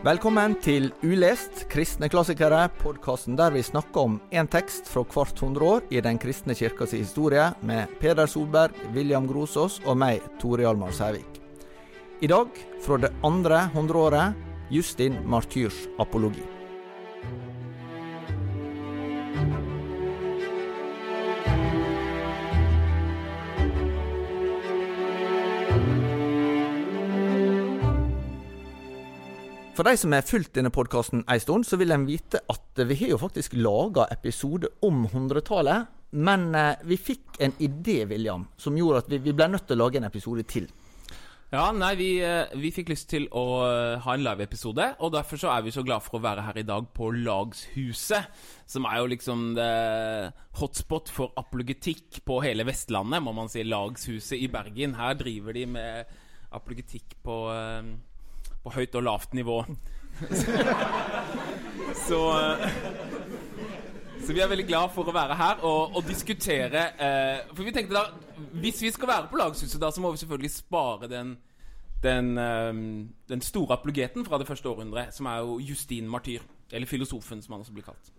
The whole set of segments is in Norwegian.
Velkommen til Ulest, kristne klassikere, podkasten der vi snakker om én tekst fra hvert hundre år i Den kristne kirkas historie, med Peder Solberg, William Grosås og meg, Tore Hjalmar Sævik. I dag, fra det andre hundreåret, Justin Martyrs apologi. For de som har fulgt denne podkasten en stund, så vil en vite at vi har jo faktisk laga episode om hundretallet. Men eh, vi fikk en idé, William, som gjorde at vi, vi ble nødt til å lage en episode til. Ja, nei, vi, eh, vi fikk lyst til å eh, ha en live-episode, og derfor så er vi så glad for å være her i dag på Lagshuset. Som er jo liksom hotspot for apologetikk på hele Vestlandet, må man si. Lagshuset i Bergen. Her driver de med apologetikk på, på høyt og lavt nivå. så så vi er veldig glad for å være her og, og diskutere eh, For vi tenkte da Hvis vi skal være på Lagshuset, da så må vi selvfølgelig spare den, den, eh, den store apologeten fra det første århundret, som er jo Justin Martyr. Eller filosofen, som han også blir kalt.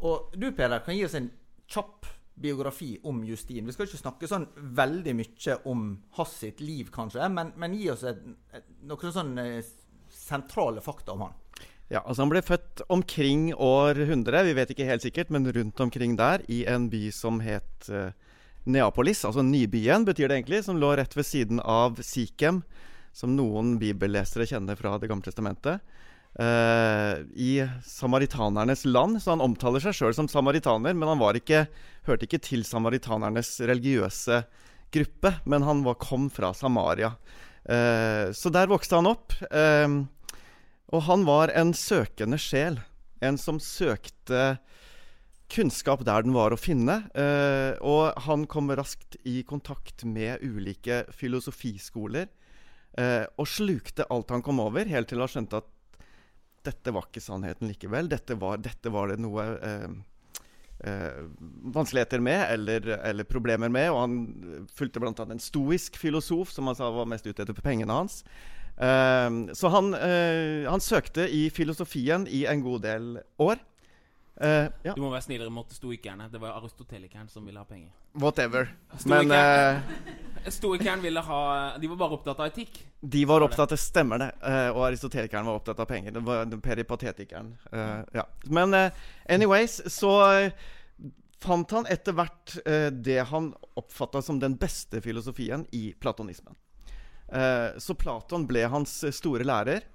Og du, Peder, kan gi oss en kjapp biografi om Justin. Vi skal ikke snakke sånn veldig mye om hans liv, kanskje, men, men gi oss et, et, noen sånne sentrale fakta om han. Ja, altså Han ble født omkring år 100, vi vet ikke helt sikkert, men rundt omkring der, i en by som het uh, Neapolis, altså Nybyen, betyr det egentlig, som lå rett ved siden av Sikhem, som noen bibellesere kjenner fra Det gamle testamentet. Uh, I samaritanernes land, så han omtaler seg sjøl som samaritaner, men han ikke, hørte ikke til samaritanernes religiøse gruppe, men han var, kom fra Samaria. Uh, så der vokste han opp. Uh, og han var en søkende sjel. En som søkte kunnskap der den var å finne. Eh, og han kom raskt i kontakt med ulike filosofiskoler. Eh, og slukte alt han kom over, helt til han skjønte at dette var ikke sannheten likevel. Dette var, dette var det noe eh, eh vanskeligheter med, eller, eller, problemer med. Og han fulgte bl.a. en stoisk filosof som han sa var mest ute etter pengene hans. Uh, så han, uh, han, søkte i filosofien i en god del år. Uh, ja. Du må være snillere mot stoikerne. Det var aristotelikeren som ville ha penger. Whatever. Men uh, Stoikeren ville ha De var bare opptatt av etikk? De var opptatt av stemmer det. og aristotelikeren var opptatt av penger. Det var peripatetikeren. ja. Men anyways, så fant han etter hvert det han oppfatta som den beste filosofien i platonismen. Eh, så Platon ble hans store lærer.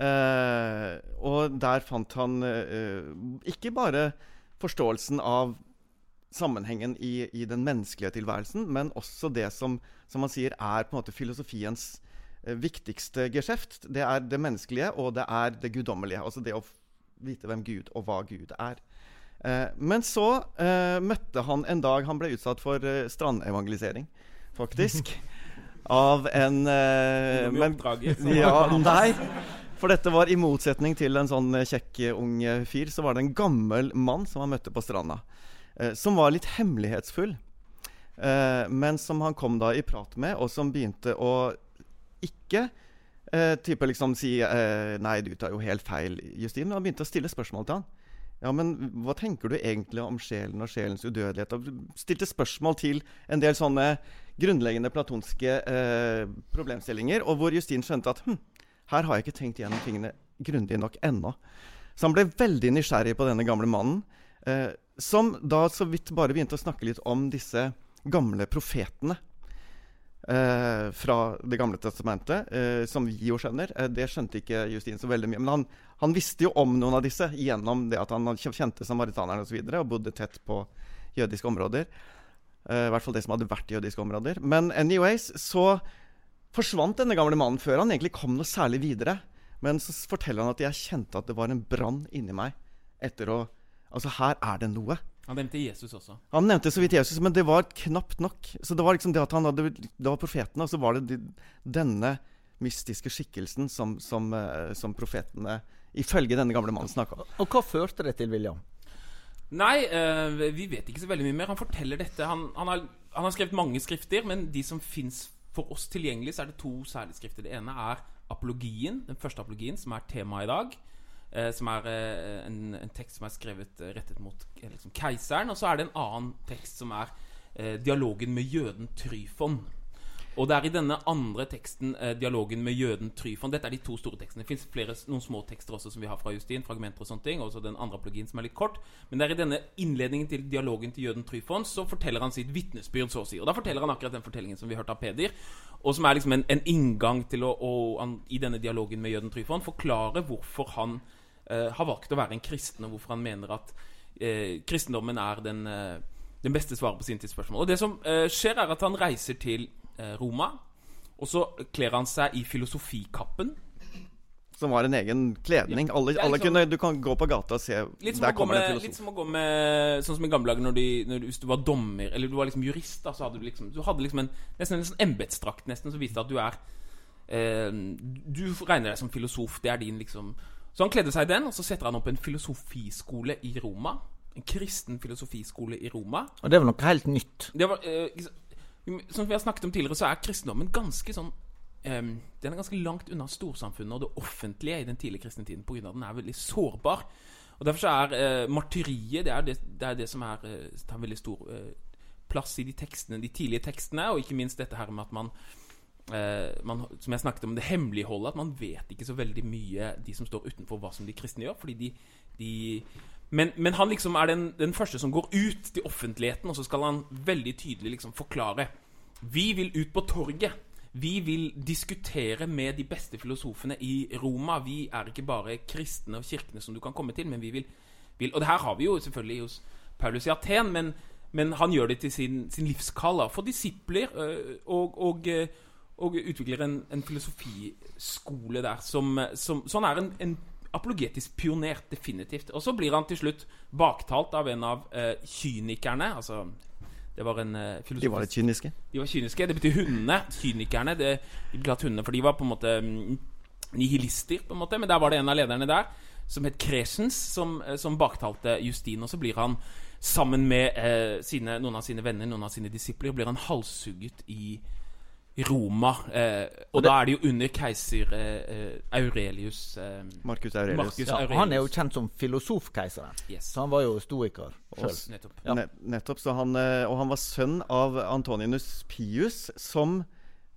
Eh, og der fant han eh, ikke bare forståelsen av sammenhengen i, i, den menneskelige tilværelsen, men også det som, som man sier er på en måte filosofiens eh, viktigste geskjeft. Det er det menneskelige, og det er det guddommelige. Altså det å vite hvem Gud og hva Gud er. Eh, men så eh, møtte han en dag Han ble utsatt for strandevangelisering, faktisk. av en uh, men, ja, Nei. For dette var i motsetning til en sånn eh, kjekk uh, ung fyr, så var det en gammel mann som han møtte på stranda. Uh, som var litt hemmelighetsfull. Uh, men som han kom da i prat med, og som begynte å ikke type liksom si 'Nei, du tar jo helt feil, Justin'. Men han begynte å stille spørsmål til han. Ja, men hva tenker du egentlig om sjelen og sjelens udødelighet? Og stilte spørsmål til en del sånne grunnleggende platonske eh, problemstillinger, og hvor Justin skjønte at hm, her har jeg ikke tenkt gjennom tingene grundig nok ennå. Så han ble veldig nysgjerrig på denne gamle mannen, eh, som da så vidt bare begynte å snakke litt om disse gamle profetene. Eh, fra Det gamle testamentet, eh, som vi jo skjønner. Eh, det skjønte ikke Justin så veldig mye. Men han, han, visste jo om noen av disse gjennom det at han kjente samaritanerne osv. Og, så videre, og bodde tett på jødiske områder. Eh, I hvert fall det som hadde vært jødiske områder. Men anyways, så forsvant denne gamle mannen før han egentlig kom noe særlig videre. Men så forteller han at jeg kjente at det var en brann inni meg etter å Altså, her er det noe. Han nevnte Jesus også. Han nevnte så vidt Jesus, men det var knapt nok. Så Det var liksom det at han hadde, det var profetene, og så var det de, denne mystiske skikkelsen som, som, uh, som profetene ifølge denne gamle mannen snakka om. Og hva førte det til, William? Nei, uh, vi vet ikke så veldig mye mer. Han forteller dette. Han, han, har, han har, skrevet mange skrifter, men de som fins for oss tilgjengelig, så er det to særlige skrifter. Det ene er apologien, den første apologien, som er temaet i dag. Uh, som er uh, en, en, tekst som er skrevet rettet mot liksom, keiseren. Og så er det en annen tekst som er dialogen med jøden Tryfon. Og det er i denne andre teksten, eh, dialogen med jøden Tryfon Dette er de to store tekstene. Det fins noen små tekster også som vi har fra Justin. Fragmenter og sånne ting. Også den andre apologien som er litt kort. Men det er i denne innledningen til dialogen til jøden Tryfon så forteller han sitt vitnesbyrd, så å si. Og da forteller han akkurat den fortellingen som vi hørte av Peder. Og som er liksom en, en inngang til å, å han, i denne dialogen med jøden Tryfon forklare hvorfor han eh, har valgt å være en kristen, og hvorfor han mener at eh, kristendommen er den, eh, den beste svaret på sin tids spørsmål. Og det som eh, skjer, er at han reiser til Roma. Og så kler han seg i filosofikappen. Som var en egen kledning. Ja, alle, alle liksom, kunne, du kan gå på gata og se Der kommer det en filosof. Litt som å gå med Sånn som i gamle dager når, når hvis du var dommer, eller du var liksom jurist, da, så hadde du liksom Du hadde liksom en, nesten en sånn embetsdrakt nesten som viste at du er eh, Du regner deg som filosof. Det er din liksom Så han kledde seg i den, og så setter han opp en filosofiskole i Roma. En kristen filosofiskole i Roma. Og det var noe helt nytt. Det var, eh, som vi har snakket om tidligere, så er kristendommen ganske sånn um, Den er ganske langt unna storsamfunnet og det offentlige i den tidlige kristne tiden pga. den er veldig sårbar. Og Derfor så er uh, martyriet det er det, det, er det som er, uh, tar veldig stor uh, plass i de tekstene, de tidlige tekstene, og ikke minst dette her med at man man, som jeg snakket om, det hemmeligholdet. At man vet ikke så veldig mye, de som står utenfor, hva som de kristne gjør. Fordi de, de men, men, han liksom er den, den, første som går ut til offentligheten, og så skal han veldig tydelig liksom forklare. Vi vil ut på torget. Vi vil diskutere med de beste filosofene i Roma. Vi er ikke bare kristne og kirkene som du kan komme til, men vi vil, vil Og det her har vi jo selvfølgelig hos Paulus i Aten, men, men han gjør det til sin, sin livskall for disipler, øh, og, og, øh, og utvikler en, en, filosofiskole der som, som Så han er en, en apologetisk pioner, definitivt. Og så blir han til slutt baktalt av en av uh, kynikerne. Altså det var en uh, De var litt kyniske? De var kyniske. Det betyr hundene. Kynikerne. Det, de ble kalt hundene, for de var på en måte um, nihilister, på en måte. Men der var det en av lederne der som het Kresens, som, uh, som baktalte Justin. Og så blir han, sammen med sine, noen av sine venner, noen av sine disipler, blir han halshugget i Roma. Eh, og, da er det jo under keiser eh, Aurelius eh, Marcus Aurelius. Marcus Aurelius. Ja, han er jo kjent som filosofkeiseren. Yes. Så han var jo stoiker Nettopp. Ja. nettopp han, eh, og han var sønn av Antoninus Pius, som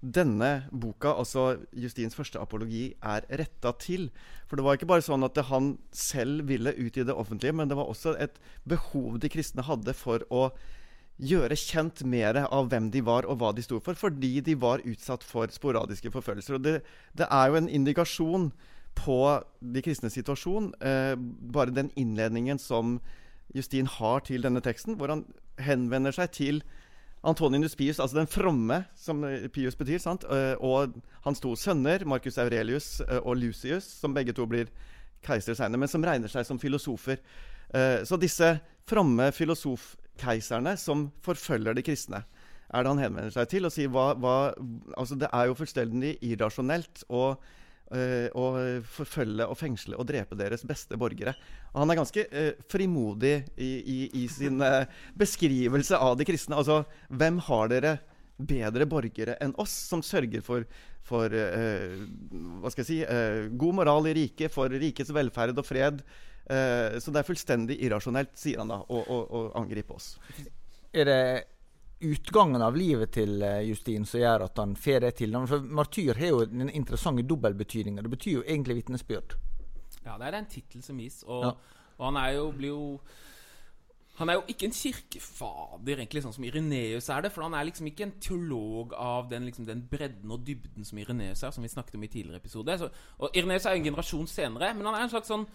denne boka, altså Justins første apologi, er retta til. For det var ikke bare sånn at han selv ville ut i det offentlige, men det var også et behov de kristne hadde for å gjøre kjent mer av hvem de var og hva de sto for, fordi de var utsatt for sporadiske forfølgelser. Og det, det er jo en indikasjon på de kristnes situasjon, eh, bare den innledningen som Justin har til denne teksten, hvor han henvender seg til Antoninus Pius, altså den fromme, som Pius betyr, sant? Eh, og hans to sønner, Marcus Aurelius eh, og Lucius, som begge to blir keisere senere, men som regner seg som filosofer. Eh, så disse fromme filosofkeiserne som forfølger de kristne. Er det han henvender seg til og sier hva, hva Altså, det er jo fullstendig irrasjonelt å, øh, å forfølge og fengsle og drepe deres beste borgere. Og han er ganske øh, frimodig i, i, i sin beskrivelse av de kristne. Altså, hvem har dere bedre borgere enn oss, som sørger for, for hva skal jeg si, god moral i riket, for rikets velferd og fred? Uh, så det er fullstendig irrasjonelt, sier han da, å, å, å, angripe oss. Er det utgangen av livet til eh, Justin som gjør at han får det til? For martyr har jo den interessante dobbeltbetydninga. Det betyr jo egentlig vitnesbyrd. Ja, det er en tittel som gis, og, ja. og han er jo, blir jo han er jo ikke en kirkefader, egentlig, sånn som Ireneus er det. For han er liksom ikke en teolog av den, liksom, den bredden og dybden som Ireneus er, som vi snakket om i tidligere episode. Så, og Ireneus er jo en generasjon senere, men han er en slags sånn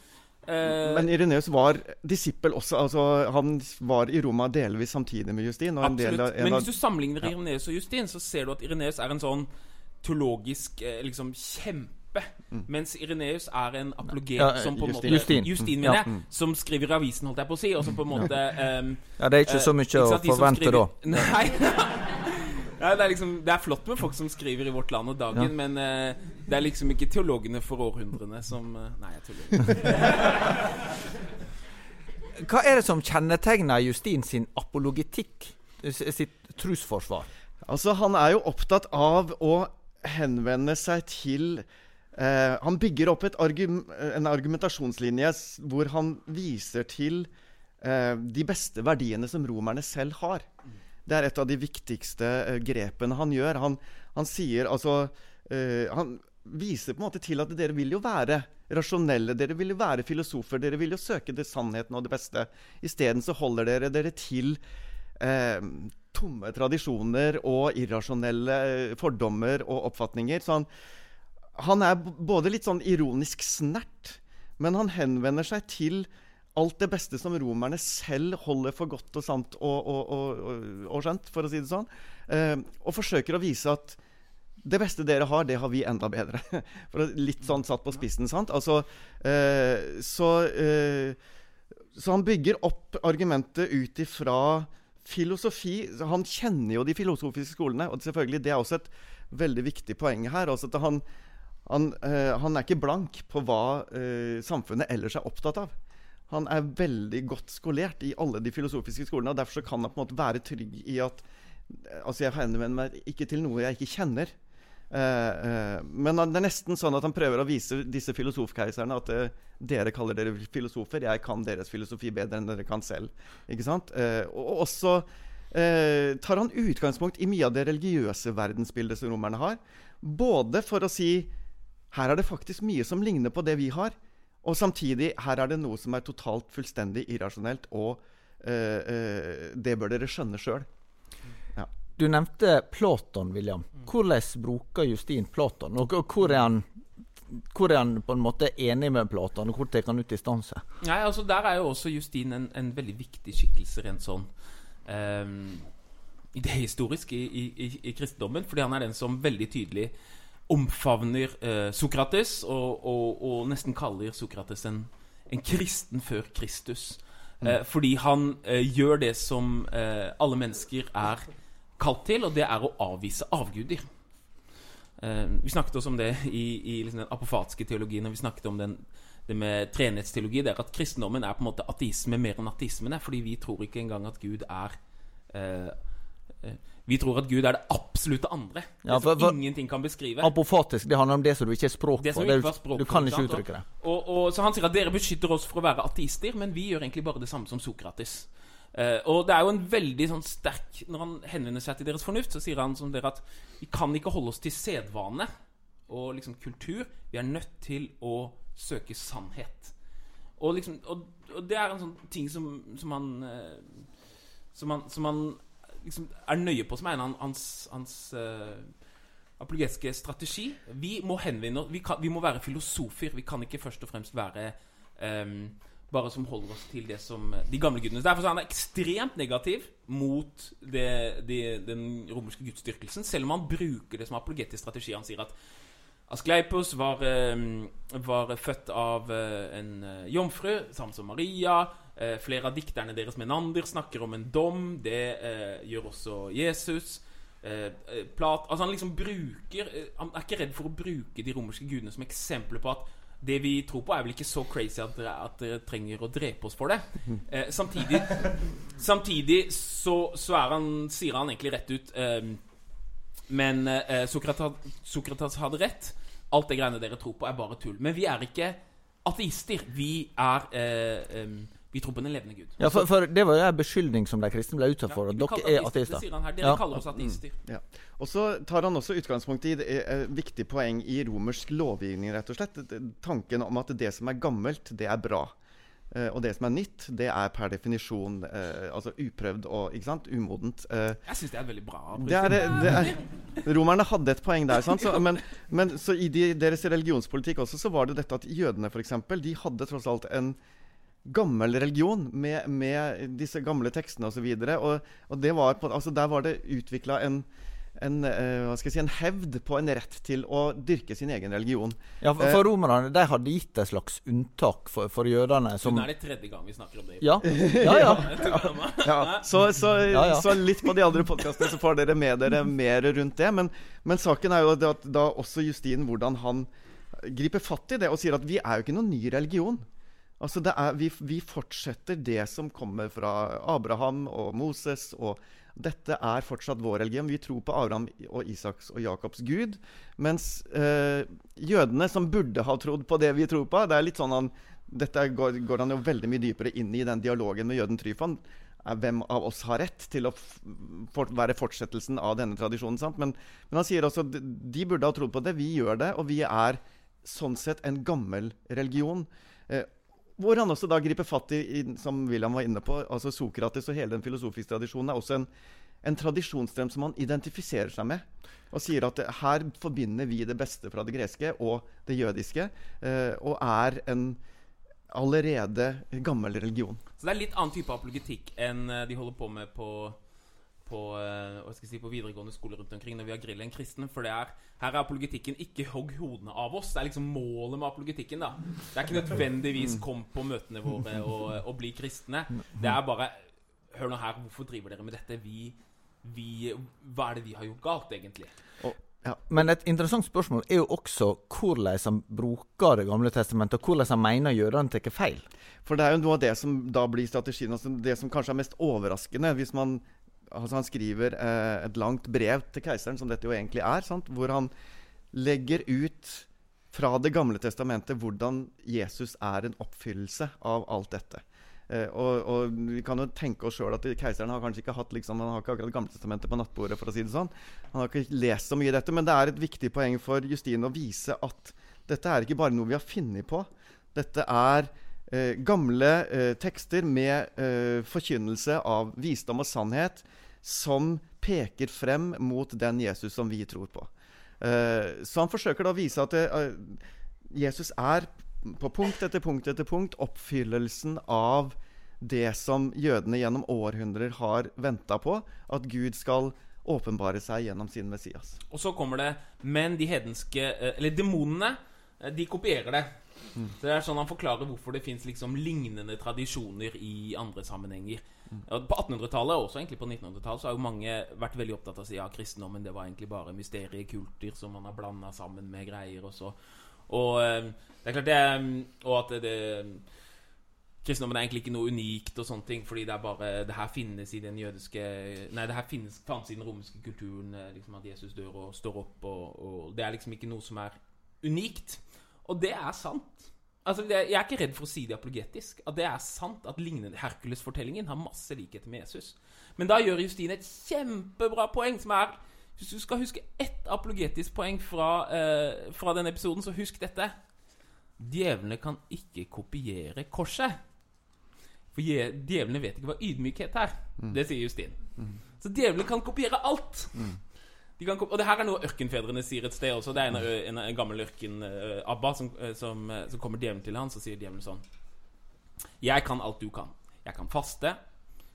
Men Ireneus var disippel også. altså Han var i Roma delvis samtidig med Justin. absolutt. Av, Men hvis du sammenligner ja. Ireneus og Justin, så ser du at Ireneus er en sånn teologisk eh, liksom kjempe. Mm. Mens Ireneus er en apologet ja, som på en måte Justin, Justin mener jeg, mm. som skriver i avisen, holdt jeg på å si. Og som på en måte um, Ja, det er ikke så eh, mye uh, å forvente da. Nei Ja, det, er liksom, det er flott med folk som skriver i Vårt Land og Dagen, ja. men uh, det er liksom ikke teologene for århundrene som uh, Nei, jeg tuller. Hva er det som kjennetegner Justin sin apologetikk, sitt trusforsvar? Altså, han er jo opptatt av å henvende seg til Eh, han bygger opp argum en argumentasjonslinje hvor han viser til eh, de beste verdiene som romerne selv har. Det er et av de viktigste eh, grepene han gjør. Han, han sier altså uh, Han viser på en måte til at dere vil jo være rasjonelle, dere vil jo være filosofer, dere vil jo søke det sannheten og det beste. Isteden så holder dere dere til uh, tomme tradisjoner og irrasjonelle fordommer og oppfatninger. Så han, han er både litt sånn ironisk snert, men han henvender seg til alt det beste som romerne selv holder for godt og sant og, og, og, og skjønt, for å si det sånn. Eh, og forsøker å vise at det beste dere har, det har vi enda bedre. For Litt sånn satt på spissen. sant? Altså, eh, så, eh, så han bygger opp argumentet ut ifra filosofi. Han kjenner jo de filosofiske skolene, og selvfølgelig det er også et veldig viktig poeng her. altså at han, han, eh, han er ikke blank på hva eh, samfunnet ellers er opptatt av han er veldig godt skolert i alle de filosofiske skolene. og Derfor kan han på en måte være trygg i at altså Jeg henvender meg ikke til noe jeg ikke kjenner. Uh, uh, men det er nesten sånn at han prøver å vise disse filosofkeiserne at uh, dere kaller dere filosofer, jeg kan deres filosofi bedre enn dere kan selv. Ikke sant? og også tar han utgangspunkt i mye av det religiøse verdensbildet som romerne har. Både for å si her er det faktisk mye som ligner på det vi har. Og samtidig, her er det noe som er totalt fullstendig irrasjonelt, og uh, uh, det bør dere skjønne sjøl. Ja. Du nevnte Platon, William. Hvordan bruker Justin Platon? Og hvor er han hvor er han på en måte enig med Platon, og hvor tar han ut distanse? Nei, altså Der er jo også Justin en, en veldig viktig skikkelse rent sånn um, idehistorisk i, i, i, kristendommen. Fordi han er den som veldig tydelig omfavner eh, Sokrates, og, og, og, nesten kaller Sokrates en, en kristen før Kristus. Mm. Eh, fordi han eh, gjør det som eh, alle mennesker er kalt til, og det er å avvise avguder. Eh, vi snakket også om det i, i liksom den apofatiske teologien, og vi snakket om den, det med treenighetsteologi. Det er at kristendommen er på en måte ateisme mer enn ateismen er, fordi vi tror ikke engang at Gud er eh, vi tror at Gud er det absolutte andre. Det ja, for, for, som ingenting kan beskrive. Apofatisk, det handler om det som du ikke har språk for. Det, du, du kan ikke uttrykke det. Og, og, så Han sier at dere beskytter oss for å være ateister, men vi gjør egentlig bare det samme som Sokrates. Uh, og det er jo en veldig sånn sterk Når han henvender seg til deres fornuft, så sier han som dere at vi kan ikke holde oss til sedvane og liksom kultur. Vi er nødt til å søke sannhet. Og, liksom, og, og det er en sånn ting som, som han uh, som han, som han liksom er nøye på, som en av hans, hans uh, strategi. Vi må henvende vi, kan, vi må være filosofer. Vi kan ikke først og fremst være um, bare som holder oss til det som de gamle gudene. Derfor er han ekstremt negativ mot det, det, den romerske gudsdyrkelsen, selv om han bruker det som apologetisk strategi. Han sier at Askleipos var, var født av eh, en eh, jomfru, samme som Maria. Eh, flere av dikterne deres Menander snakker om en dom. Det eh, gjør også Jesus. Eh, eh Plat, altså Han liksom bruker eh, Han er ikke redd for å bruke de romerske gudene som eksempler på at det vi tror på, er vel ikke så crazy at dere, at dere trenger å drepe oss for det. Eh, samtidig samtidig så, så han, sier han egentlig rett ut Men Sokrates, Sokrates hadde rett. Alt det greiene dere tror på, er bare tull. Men vi er ikke ateister. Vi er um, vi tror på den levende Gud. Ja, for, for Det var jo en beskyldning som de kristne ble utsatt for. Ja, dere er ateister. Det sier han her. Dere ja. kaller oss ateister. Mm, ja. Og så tar han også utgangspunkt i et viktig poeng i romersk lovgivning. rett og slett. Tanken om at det som er gammelt, det er bra. Uh, og det som er nytt, det er per definisjon uh, altså uprøvd og ikke sant, umodent. Uh, jeg syns det er veldig bra. Det er, det er, romerne hadde et poeng der. Så, men, men, så i de, deres religionspolitikk også så var det dette at jødene for eksempel, de hadde tross alt en gammel religion med, med disse gamle tekstene osv. Og, så og, og det var på, altså der var det utvikla en, en, uh, si, en hevd på en rett til å dyrke sin egen religion. Ja, For, for uh, romerne de hadde gitt et slags unntak for, for jødene. Som... Det er det tredje gang vi snakker om det. Ja, ja, ja. ja. Så, så, så, litt på de andre podkastene så får dere med dere mer rundt det. Men, men saken er jo at da også Justin hvordan han griper fatt i det og sier at vi er jo ikke noen ny religion. Altså er, vi, vi, fortsetter det som kommer fra Abraham og Moses og Dette er fortsatt vår religion. Vi tror på Abraham og Isaks og Jakobs gud. Mens eh, jødene, som burde ha trodd på det vi tror på det er litt sånn han, Dette går, går han jo veldig mye dypere inn i den dialogen med jøden Tryfon. Hvem av oss har rett til å for, være fortsettelsen av denne tradisjonen? Men, men, han sier også at de burde ha trodd på det. Vi gjør det, og vi er sånn sett en gammel religion. Eh, hvor han også da griper fatt i, som William var inne på, altså Sokrates og hele den filosofiske tradisjonen er også en, en tradisjonsstrøm som han identifiserer seg med. Og sier at her forbinder vi det beste fra det greske og det jødiske, eh, og er en allerede gammel religion. Så det er litt annen type apologetikk enn eh, de holder på med på, uh, si, på, videregående skoler rundt omkring når vi har grillet en kristen. For er, her er apologetikken ikke hogg hodene av oss. Det er liksom målet med apologetikken. da Det er ikke nødvendigvis kom på møtene våre og, og bli kristne. Det er bare Hør nå her, hvorfor driver dere med dette? Vi, vi, hva er det vi har gjort galt, egentlig? Og, ja. Men et interessant spørsmål er jo også hvordan han bruker Det gamle testamentet, og hvordan han mener jødene tar feil. For det er jo noe av det som da blir strategien. Altså det som kanskje er mest overraskende, hvis man altså Han skriver eh, et langt brev til keiseren, som dette jo egentlig er, sant? hvor han legger ut fra Det gamle testamentet hvordan Jesus er en oppfyllelse av alt dette. Eh, og, og, Vi kan jo tenke oss sjøl at keiseren har kanskje ikke hatt liksom, han har ikke akkurat Gamletestamentet på nattbordet. for å si det sånn. Han har ikke lest så mye i dette, men det er et viktig poeng for Justine å vise at dette er ikke bare noe vi har funnet på. Dette er eh, gamle eh, tekster med eh, forkynnelse av visdom og sannhet som peker frem mot den Jesus som vi tror på. Eh, så han forsøker da å vise at eh, Jesus er på punkt etter punkt etter punkt oppfyllelsen av det som jødene gjennom århundrer har venta på. At Gud skal åpenbare seg gjennom sin Messias. Og så kommer det Men de hedenske eh, Eller demonene, de kopierer det. Mm. Så det er sånn Han forklarer hvorfor det fins liksom lignende tradisjoner i andre sammenhenger. Mm. På 1800-tallet og også egentlig på 1900-tallet Så har jo mange vært veldig opptatt av å si ja, kristendommen det var egentlig bare mysteriekulter som man har blanda sammen med greier. Og, så. og eh, det er klart det Og at det, det Kristendommen er egentlig ikke noe unikt, og sånne ting fordi det er bare det her finnes i den jødiske Nei, det her finnes, fantes i den romerske kulturen, eh, liksom at Jesus dør og står opp, og, og det er liksom ikke noe som er unikt. Og det er sant. Altså, Jeg er ikke redd for å si det apologetisk. At det er sant at lignende Hercules-fortellingen har masse likheter med Jesus. Men da gjør Justine et kjempebra poeng, som er Hvis du skal huske ett apologetisk poeng fra, eh, fra denne episoden, så husk dette. Djevlene kan ikke kopiere korset. For djevlene vet ikke hva ydmykhet er. Mm. Det sier Justine. Mm. Så djevlene kan kopiere alt. Mm. Kan, og det her er noe ørkenfedrene sier et sted også. Det er en, en, en gammel ørken-abba som, som, som, kommer djevelen til han, så sier djevelen sånn Jeg kan alt du kan. Jeg kan faste,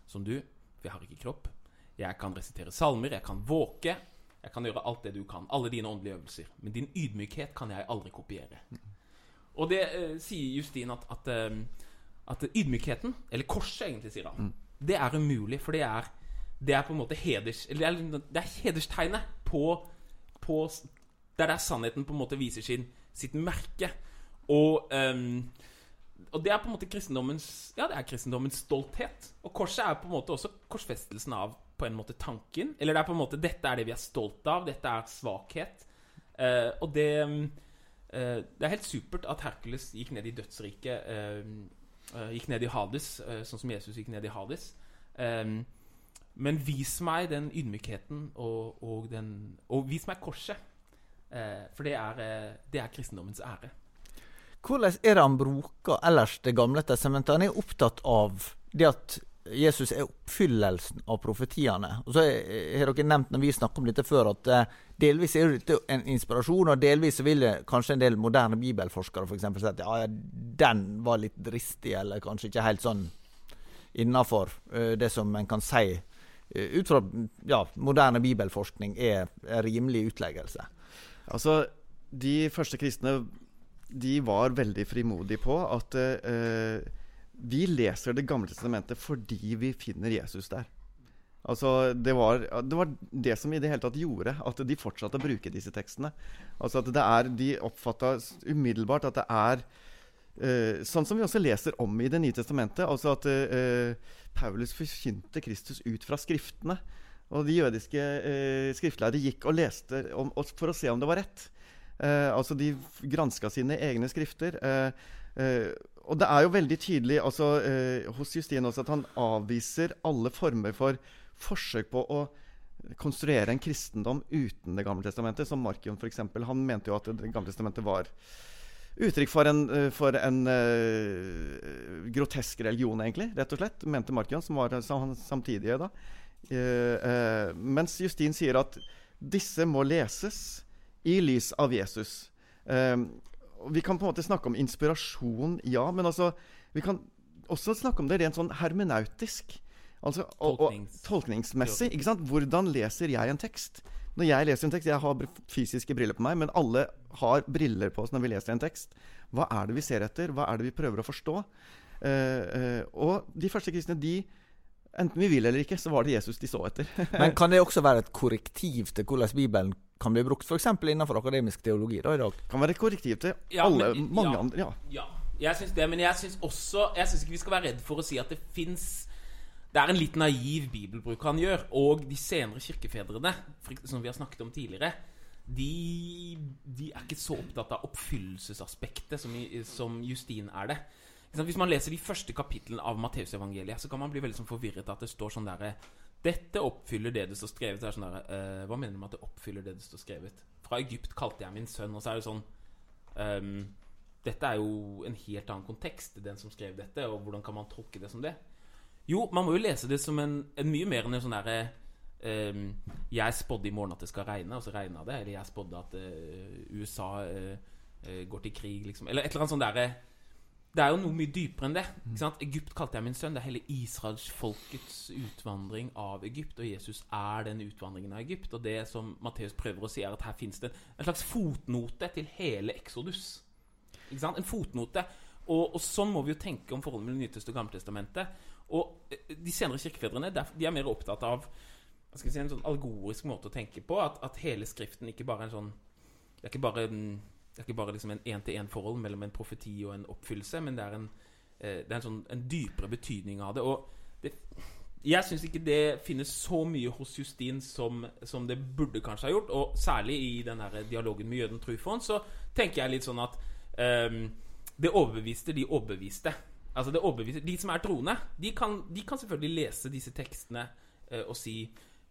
som du, for jeg har ikke kropp. Jeg kan resitere salmer, jeg kan våke. Jeg kan gjøre alt det du kan. Alle dine åndelige øvelser. Men din ydmykhet kan jeg aldri kopiere. Og det uh, sier Justin at, at, uh, at, ydmykheten, eller korset egentlig, sier han, mm. det er umulig, for det er det er på en måte heders... Eller det er, det er hederstegnet på, på Der der sannheten på en måte viser sin, sitt merke. Og, um, og det er på en måte kristendommens Ja, det er kristendommens stolthet. Og korset er på en måte også korsfestelsen av på en måte tanken. Eller det er på en måte Dette er det vi er stolt av. Dette er svakhet. Uh, og det uh, Det er helt supert at Hercules gikk ned i dødsriket. Uh, gikk ned i Hades, sånn som Jesus gikk ned i Hades. Um, men vis meg den ydmykheten, og, og, den, og vis meg korset. Eh, for det er, eh, det er, kristendommens ære. Hvordan er det han bruker ellers Det gamle testamentet? Han er opptatt av det at Jesus er oppfyllelsen av profetiene. Og så har dere nevnt når vi snakket om dette før, at eh, delvis er dette en inspirasjon, og delvis vil kanskje en del moderne bibelforskere for si at ja, den var litt dristig, eller kanskje ikke helt sånn innafor uh, det som en kan si Eh, ut fra ja, moderne bibelforskning er, rimelig utleggelse. Altså, De første kristne de var veldig frimodige på at eh, vi leser Det gamle testamentet fordi vi finner Jesus der. Altså, det var, det var, det som i det hele tatt gjorde at de fortsatte å bruke disse tekstene. Altså at det er, De oppfatta umiddelbart at det er sånn som vi også leser om i Det nye testamentet. Altså at uh, Paulus forkynte Kristus ut fra Skriftene. Og de jødiske eh, skriftlærde gikk og leste om, for å se om det var rett. Eh, altså De granska sine egne skrifter. Eh, eh, og det er jo veldig tydelig altså, eh, hos Justin også at han avviser alle former for forsøk på å konstruere en kristendom uten Det gamle testamentet, som Markion f.eks. Han mente jo at Det gamle testamentet var uttrykk for en, eh, for en uh, grotesk religion, egentlig, rett og slett, mente Markion, som var samtidige da. Uh, uh, mens Justin sier at disse må leses i lys av Jesus. vi kan på en måte snakke om inspirasjon, ja, men altså, vi kan også snakke om det rent sånn hermenautisk. Altså, og, og, tolkningsmessig. Hvordan leser jeg en tekst? Når jeg leser en tekst Jeg har fysiske briller på meg, men alle har briller på oss når vi leser en tekst. Hva er det vi ser etter? Hva er det vi prøver å forstå? Uh, uh, og de første kristne, de Enten vi vil eller ikke, så var det Jesus de så etter. men kan det også være et korrektiv til hvordan Bibelen kan bli brukt, f.eks. innenfor akademisk teologi da i dag? Kan være et korrektiv til ja, alle, men, mange ja, andre. Ja. ja. Jeg syns det, men jeg syns også Jeg syns ikke vi skal være redd for å si at det fins det er en litt naiv bibelbruk han gjør. Og de senere kirkefedrene, som vi har snakket om tidligere, de, de er ikke så opptatt av oppfyllelsesaspektet som, som Justin er det. Hvis man leser de første kapitlene av Matteusevangeliet, så kan man bli veldig sånn forvirret at det står sånn derre Dette oppfyller det det står skrevet. Det sånn der, uh, Hva mener du med at det oppfyller det det står skrevet? Fra Egypt kalte jeg min sønn. Og så er det sånn um, Dette er jo en helt annen kontekst, den som skrev dette, og hvordan kan man tolke det som det? Jo, man må jo lese det som en, en mye mer enn en sånn derre um, Jeg spådde i morgen at det skal regne, og så regna det. Eller jeg spådde at uh, USA uh, går til krig, liksom. Eller et eller annet sånt derre det er jo noe mye dypere enn det. Egypt kalte jeg min sønn. Det er hele israelsfolkets utvandring av Egypt. Og Jesus er den utvandringen av Egypt. Og det som Matteus prøver å si, er at her fins det en slags fotnote til hele Exodus. En fotnote. Og, og, sånn må vi jo tenke om forholdet mellom Nyteste og Gammeltestamentet. Og eh, de senere kirkefedrene de er mer opptatt av si, en sånn algorisk måte å tenke på. At, at hele Skriften ikke bare er en sånn Det er ikke bare, det er ikke bare liksom en én-til-én-forhold mellom en profeti og en oppfyllelse, men det er en, eh, det er en, sånn, en dypere betydning av det. Og det, jeg syns ikke det finnes så mye hos Justin som, som, det burde kanskje ha gjort. Og særlig i den dialogen med jøden Trufon så tenker jeg litt sånn at um, det overbeviste de overbeviste. Altså det overbeviser De som er troende, de kan, de kan selvfølgelig lese disse tekstene eh, og si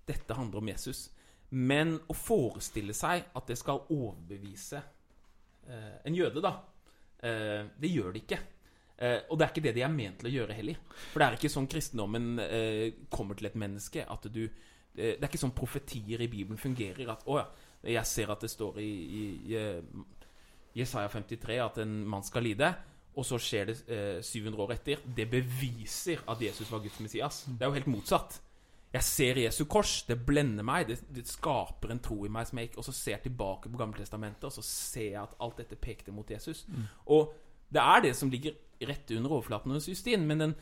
dette handler om Jesus. Men å forestille seg at det skal overbevise eh, en jøde, da, eh, det gjør det ikke. Eh, og det er ikke det de er ment til å gjøre heller. For det er ikke sånn kristendommen eh, kommer til et menneske. At du eh, Det er ikke sånn profetier i Bibelen fungerer. At å ja, jeg ser at det står i, i, i Jesaja 53 at en mann skal lide og så skjer det eh, 700 år etter. Det beviser at Jesus var Guds Messias. Det er jo helt motsatt. Jeg ser Jesu kors, det blender meg, det, det skaper en tro i meg som jeg ikke Og så ser jeg tilbake på Gammeltestamentet, og så ser jeg at alt dette pekte mot Jesus. Mm. Og det er det som ligger rett under overflaten hos Justin, men den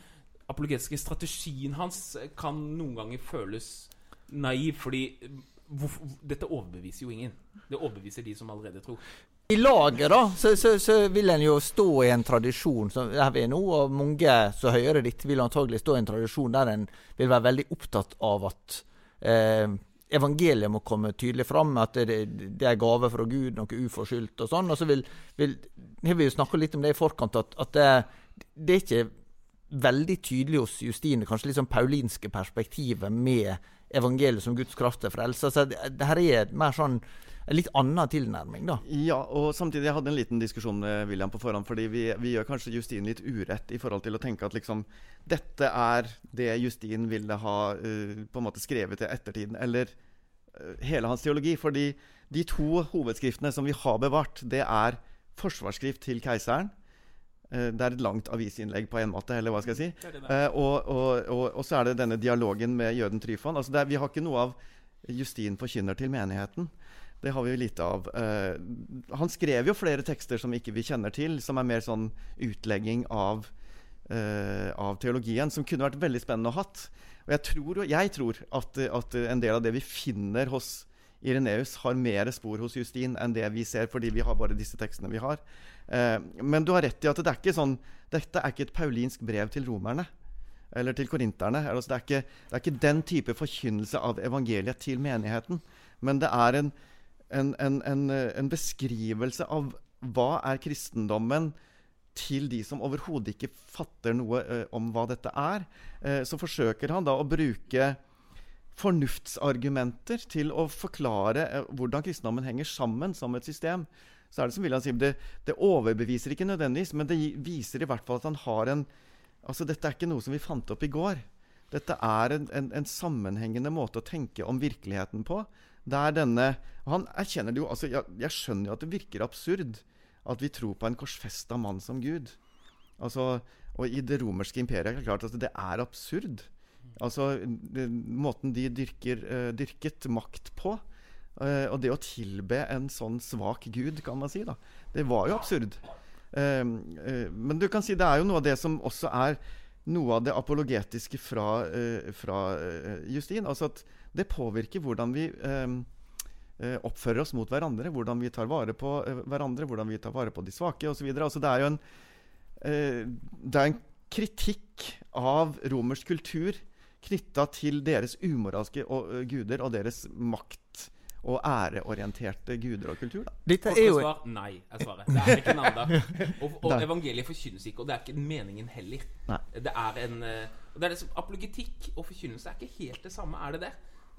apologetiske strategien hans kan noen ganger føles naiv, fordi dette overbeviser jo ingen. Det overbeviser de som allerede tror. I laget da, så, så, så, vil en jo stå i en tradisjon som her vi er nå, og mange som hører dette, vil antagelig stå i en tradisjon der en vil være veldig opptatt av at eh, evangeliet må komme tydelig fram, at det, det er gave fra Gud, noe uforskyldt og sånn. Og så vil, vil har vi jo snakka litt om det i forkant, at, at det, det, er ikke veldig tydelig hos Justine, kanskje litt sånn paulinske perspektivet med evangeliet som Guds kraft til frelse. Så det, det her er mer sånn en litt annen tilnærming, da. Ja, og samtidig jeg hadde en liten diskusjon med William på forhånd. fordi vi, vi gjør kanskje Justin litt urett i forhold til å tenke at liksom dette er det Justin ville ha uh, på en måte skrevet til ettertiden. Eller uh, hele hans teologi. Fordi de to hovedskriftene som vi har bevart, det er forsvarsskrift til keiseren. Uh, det er et langt avisinnlegg på en måte, eller hva skal jeg si. Det det og, og, og, og, så er det denne dialogen med jøden Tryfon. Altså er, vi har ikke noe av Justin forkynner til menigheten. Det har vi jo lite av. Uh, han skrev jo flere tekster som ikke vi kjenner til, som er mer sånn utlegging av, uh, av teologien, som kunne vært veldig spennende å hatt. Og jeg tror, jeg tror at, at, en del av det vi finner hos Ireneus, har mer spor hos Justin enn det vi ser, fordi vi har bare disse tekstene vi har. Uh, men du har rett i at det er ikke sånn, dette er ikke et paulinsk brev til romerne. eller til korinterne. Altså, det, er ikke, det, er ikke, den type forkynnelse av evangeliet til menigheten. Men det er en, en, en, en beskrivelse av hva er kristendommen til de som overhodet ikke fatter noe eh, om hva dette er. Eh, så forsøker han da å bruke fornuftsargumenter til å forklare eh, hvordan kristendommen henger sammen som et system. Så er Det som William sier, det, det overbeviser ikke nødvendigvis, men det viser i hvert fall at han har en Altså, dette er ikke noe som vi fant opp i går. Dette er en, en, en sammenhengende måte å tenke om virkeligheten på. Det er denne og Han erkjenner det jo altså, jeg, jeg skjønner jo at det virker absurd at vi tror på en korsfesta mann som Gud. Altså, og i det romerske imperiet er det klart at det er absurd. Altså, det, Måten de dyrker, uh, dyrket makt på, uh, og det å tilbe en sånn svak gud, kan man si, da, det var jo absurd. Uh, men du kan si det er jo noe av det som også er noe av det apologetiske fra, fra Justin. Altså at det påvirker hvordan vi Eh, oppfører oss mot hverandre, hvordan vi tar vare på eh, hverandre, hvordan vi tar vare på de svake osv. Altså, det er jo en, eh, det er en kritikk av romersk kultur knytta til deres umoralske guder og deres makt og æreorienterte guder og kultur. Da. Dette er jo svar, Nei, jeg svarer. Det er ikke nada. Og, og evangeliet forkynnes ikke, og det er ikke meningen heller. Nei. Det er en det er det som, Apologetikk og forkynnelse er ikke helt det samme, er det det?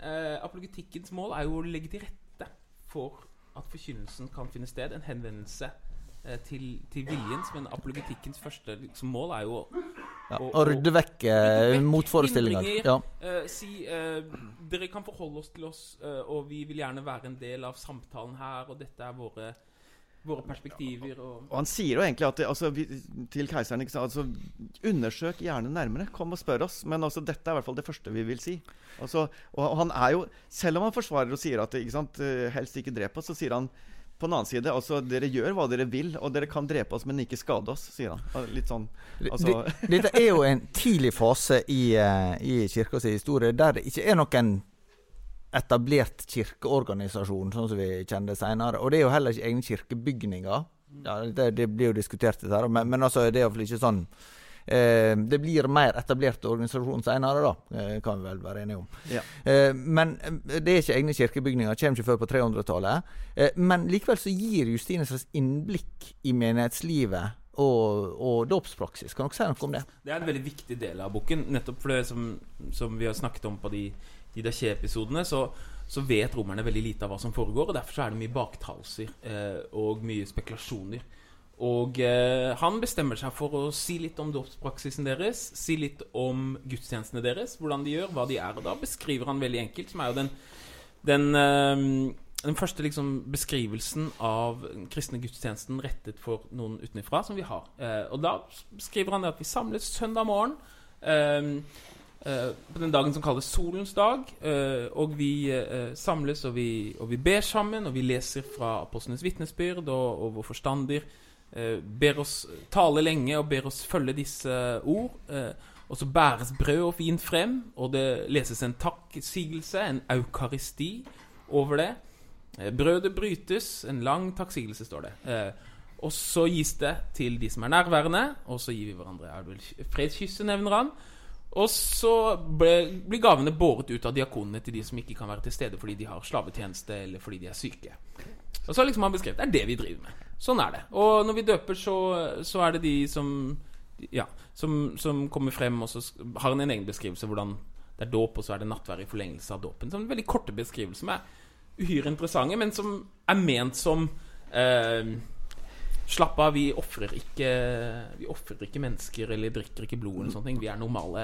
Uh, apologetikkens mål er jo å legge til rette for at forkynnelsen kan finne sted. En henvendelse eh, til, til viljens, men apologetikkens første liksom, mål er jo ja, å, å, rydde vekk, eh, motforestillinger. Ja. Uh, si uh, dere kan forholde oss til oss, uh, og vi vil gjerne være en del av samtalen her, og dette er våre våre perspektiver. Og, og Han sier jo egentlig at det, altså, vi, til keiseren altså, Undersøk gjerne nærmere. Kom og spør oss. Men altså, dette er i hvert fall det første vi vil si. Altså, og, og, han er jo, Selv om han forsvarer og sier at ikke sant, eh, helst ikke drep oss, så sier han på den annen side altså, Dere gjør hva dere vil, og dere kan drepe oss, men ikke skade oss, sier han. Litt sånn altså. Dette er jo en tidlig fase i, uh, i kirkas historie der det ikke er noen etablert kirkeorganisasjon, sånn som vi kjenner det senere. Og det er jo heller ikke egne kirkebygninger. Ja, det, det, blir jo diskutert, dette her, men, men altså, det er iallfall ikke sånn eh, Det blir mer etablert organisasjon senere, da, eh, kan vi vel være enige om. Ja. Eh, men eh, det er ikke egne kirkebygninger, kommer ikke før på 300-tallet. Eh, men likevel så gir Justine et innblikk i menighetslivet og, og dåpspraksis. Kan dere si noe om det? Det er en veldig viktig del av boken, nettopp for det som, som vi har snakket om på de de Daché-episodene, så, så, vet romerne veldig lite av hva som foregår. og Derfor er det mye baktalser eh, og mye spekulasjoner. Og eh, han bestemmer seg for å si litt om dåpspraksisen deres, si litt om gudstjenestene deres, hvordan de gjør, hva de er. Og da beskriver han veldig enkelt, som er jo den, den, eh, den første liksom, beskrivelsen av den kristne gudstjenesten rettet for noen utenfra, som vi har. Eh, og da skriver han at vi samles søndag morgen. Eh, på den dagen som kalles solens dag. Uh, og vi uh, samles og vi, og vi, ber sammen, og vi leser fra apostlenes vitnesbyrd, og, og vår forstander ber oss tale lenge og ber oss følge disse ord. og så bæres brød og vin frem, og det leses en takksigelse, en eukaristi, over det. brødet brytes, en lang takksigelse, står det. og så gis det til de som er nærværende, og så gir vi hverandre fredskysset, nevner han. Og så blir gavene båret ut av diakonene til de som ikke kan være til stede fordi de har slavetjeneste eller fordi de er syke. Og så har liksom han beskrevet det er det vi driver med. Sånn er det. Og når vi døper, så, så er det de som Ja, som, som, kommer frem, og så har han en egen beskrivelse hvordan det er dåp, og så er det nattvær i forlengelse av dåpen. Sånn veldig korte beskrivelser som er uhyre interessante, men som er ment som eh, Slapp av, vi ofrer ikke Vi offrer ikke mennesker eller drikker ikke blod. eller sånne ting Vi er normale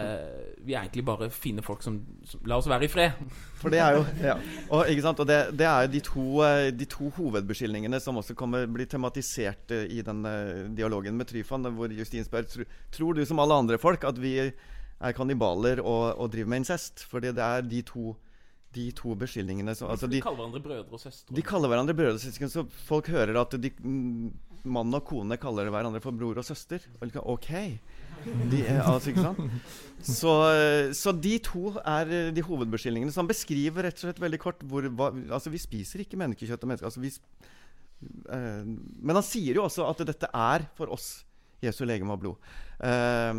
Vi er egentlig bare fine folk som, som La oss være i fred. For det er jo ja. Og, ikke sant? Og det, det er jo de to, eh, de to hovedbeskyldningene som også kommer blir tematisert eh, i den uh, dialogen med Tryfan, hvor Justin spør Tror du som alle andre folk at vi er kannibaler og, og driver med incest? Fordi det er de to de to beskyldningene som, altså de, de, kaller hverandre brødre og søstre. De kaller hverandre brødre og søstre, så folk hører at de mm, mann og kone kaller hverandre for bror og søster. Ok. De, altså, ikke sant? Så, så, de to er eh, de hovedbeskyldningene. Så han beskriver rett og slett veldig kort hvor, hva, Altså, vi spiser ikke menneskekjøtt og mennesker. Altså, vi, uh, men han sier jo også at dette er for oss Jesu legeme og blod. Eh,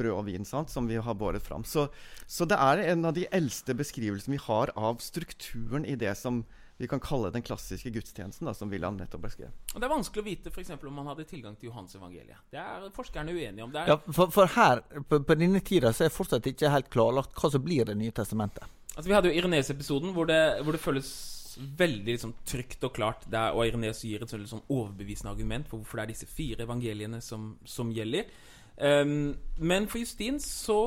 brød og vin, sant, som vi har båret fram. Så, så, det er en av de eldste beskrivelsene vi har av strukturen i det som vi kan kalle den klassiske gudstjenesten, da, som William nettopp beskrev. Og Det er vanskelig å vite for eksempel, om man hadde tilgang til Johans evangeliet. Det er forskerne uenige om. Ja, for, for, her, på, på, denne tida, så er fortsatt ikke helt klarlagt hva som blir Det nye testamentet. Altså Vi hadde jo Irenes-episoden, hvor, hvor, det føles veldig liksom, trygt og klart. Der, og Irenes gir et sånn overbevisende argument for hvorfor det er disse fire evangeliene som, som gjelder. Um, men for Justin så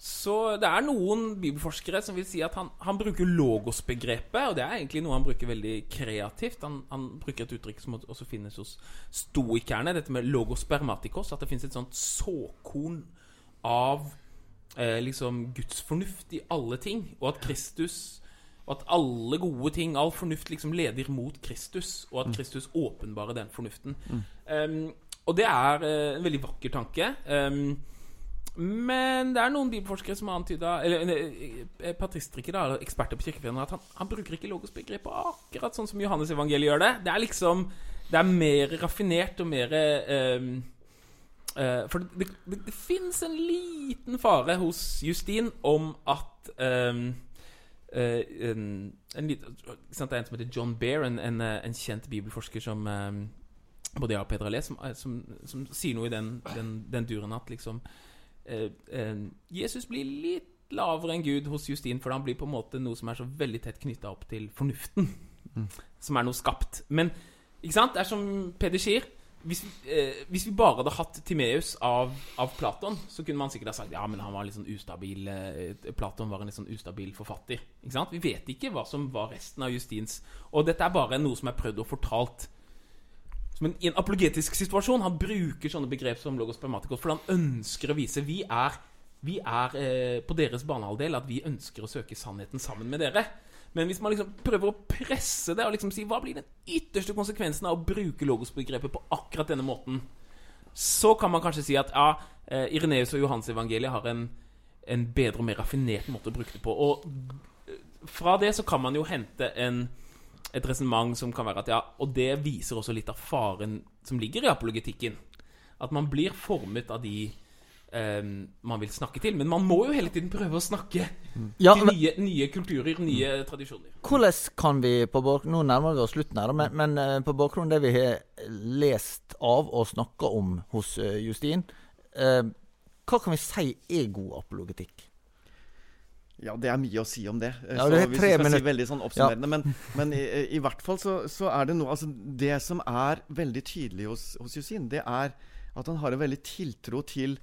så det er noen bibelforskere som vil si at han, han bruker logos-begrepet, og det er egentlig noe han bruker veldig kreativt. Han, han bruker et uttrykk som også finnes hos stoikerne, dette med logos spermatikos, at det finnes et sånt såkorn av eh, liksom Guds fornuft i alle ting, og at Kristus og at alle gode ting, all fornuft, liksom leder mot Kristus, og at mm. Kristus åpenbarer den fornuften. Mm. Um, og det er uh, en veldig vakker tanke. Um, men det er noen bibelforskere som har antyda Eller eh, patrister ikke da, eksperter på kirkefedrene, at han, han, bruker ikke logosbegrepet akkurat sånn som Johannes evangeliet gjør det. Det er liksom Det er mer raffinert og mer um, uh, For det, det, det fins en liten fare hos Justin om at um, uh, en, en, Det er en som heter John Bear, en, en, en kjent bibelforsker som um, både jeg og Peder har lest, som, som, som, sier noe i den, den, den duren at liksom Jesus blir litt lavere enn Gud hos Justin, for han blir på en måte noe som er så veldig tett knytta opp til fornuften. Mm. Som er noe skapt. Men ikke sant? det er som Peder sier. Hvis, eh, hvis, vi bare hadde hatt Timeus av, av, Platon, så kunne man sikkert ha sagt ja, men han var litt sånn ustabil eh, Platon var en litt sånn ustabil forfatter. Ikke sant? Vi vet ikke hva som var resten av Justins Og dette er bare noe som er prøvd og fortalt men i en apologetisk situasjon Han bruker sånne begrep som logos pragmaticos, fordi han ønsker å vise Vi er, vi er eh, på deres banehalvdel at vi ønsker å søke sannheten sammen med dere. Men hvis man liksom prøver å presse det og liksom si hva blir den ytterste konsekvensen av å bruke logosbegrepet på akkurat denne måten, så kan man kanskje si at ja, eh, Ireneus og Johans evangeliet har en, en bedre og mer raffinert måte å bruke det på. Og eh, fra det så kan man jo hente en et resonnement som kan være at ja Og det viser også litt av faren som ligger i apologetikken. At man blir formet av de um, man vil snakke til. Men man må jo hele tiden prøve å snakke ja, til nye, nye, kulturer, nye mm. tradisjoner. Hvordan kan vi på bakgrunn, Nå nærmer vi oss slutten, her, men, men uh, på bakgrunn av det vi har lest av og snakka om hos uh, Justin, uh, hva kan vi si er god apologetikk? Ja, det er mye å si om det. Ja, det så hvis vi skal si veldig sånn oppsummerende. Ja. Men, men i, i, hvert fall så, så, er det noe altså Det som er veldig tydelig hos, hos Yusin, det er at han har en veldig tiltro til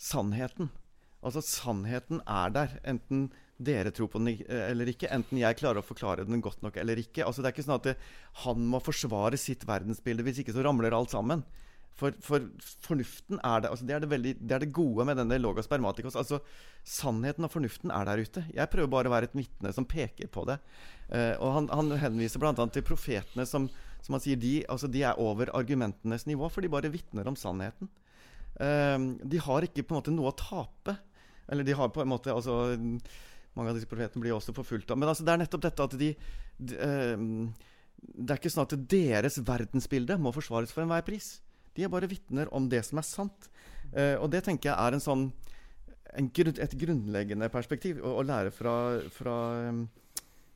sannheten. Altså sannheten er der, enten dere tror på den eller ikke. Enten jeg klarer å forklare den godt nok eller ikke. Altså Det er ikke sånn at det, han må forsvare sitt verdensbilde, hvis ikke så ramler alt sammen. For, for, fornuften er det, altså det, er det, veldig, det er det gode med denne logos spermatikos. Altså, sannheten og fornuften er der ute. Jeg prøver bare å være et vitne som peker på det. Uh, og han, han henviser bl.a. til profetene som, som, han sier de, altså de er over argumentenes nivå, for de bare vitner om sannheten. Uh, de har ikke på en måte noe å tape. Eller de har på en måte altså, Mange av disse profetene blir også forfulgt av Men altså, det er nettopp dette at de, de uh, Det er ikke sånn at deres verdensbilde må forsvares for enhver pris. De er bare vitner om det som er sant. Eh, og det tenker jeg er en sånn, en grunn, et grunnleggende perspektiv å, å lære fra, fra um,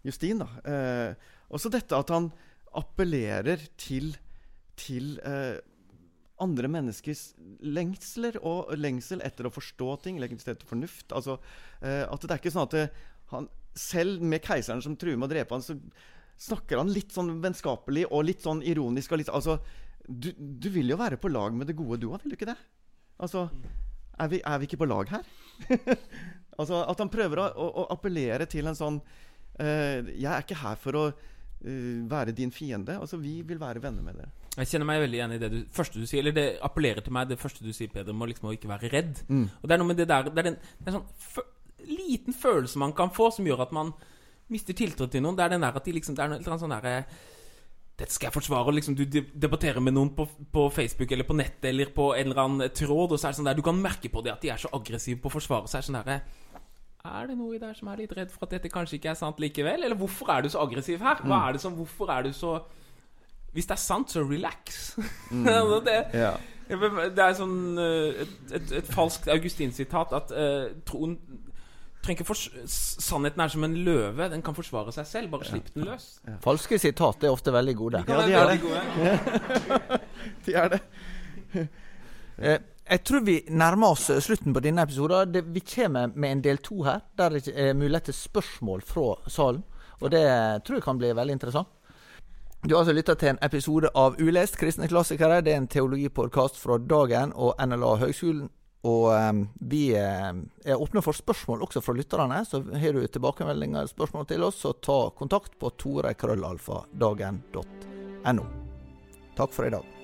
Justin. Uh, også dette at han appellerer til, til eh, andre menneskers lengsler og lengsel etter å forstå ting, lengsel etter fornuft. Altså, at det er ikke sånn at det, han, selv med keiseren som truer med å drepe han, så snakker han litt sånn vennskapelig og litt sånn ironisk. og litt, altså du, du, vil jo være på lag med det gode, du òg, vil du ikke det? Altså, er vi, er vi ikke på lag her? altså, At han prøver å, å, å, appellere til en sånn uh, Jeg er ikke her for å uh, være din fiende. Altså, Vi vil være venner med dere. Jeg kjenner meg veldig igjen i det du, første du sier. Eller det appellerer til meg, det første du sier, Peder, må liksom ikke være redd. Mm. Og Det er noe med det der Det er en, det er en sånn liten følelse man kan få, som gjør at man mister tiltro til noen. Det er den der at de liksom Det er noe sånn derre dette skal jeg forsvare. Liksom, du debatterer med noen på, på, Facebook eller på nettet eller på en eller annen tråd, og så er det sånn der Du kan merke på det at de er så aggressive på å forsvare seg. Sånn der, er det noe i der som er litt redd for at dette kanskje ikke er sant likevel? Eller hvorfor er du så aggressiv her? Hva mm. er det som, Hvorfor er du så Hvis det er sant, så relax. Mm. det, ja. Ja, Det er sånn eh, et, et, et falskt Augustin-sitat at uh, troen Sannheten er som en løve. Den kan forsvare seg selv. Bare slipp den løs. Falske sitat er ofte veldig gode. Ja, de er det. De er det. Eh, jeg tror vi nærmer oss eh, slutten på denne episoden. Vi kommer med en del to her, der det er mulighet til spørsmål fra salen. Og det tror jeg kan bli veldig interessant. Du har altså lytta til en episode av Ulest kristne klassikere. Det er en teologipodkast fra Dagen og NLA Høgskolen. Og um, vi eh, er åpne for spørsmål også fra lytterne. Så har du tilbakemeldinger eller spørsmål til oss, så ta kontakt på torekrøllalfadagen.no. Takk for i dag.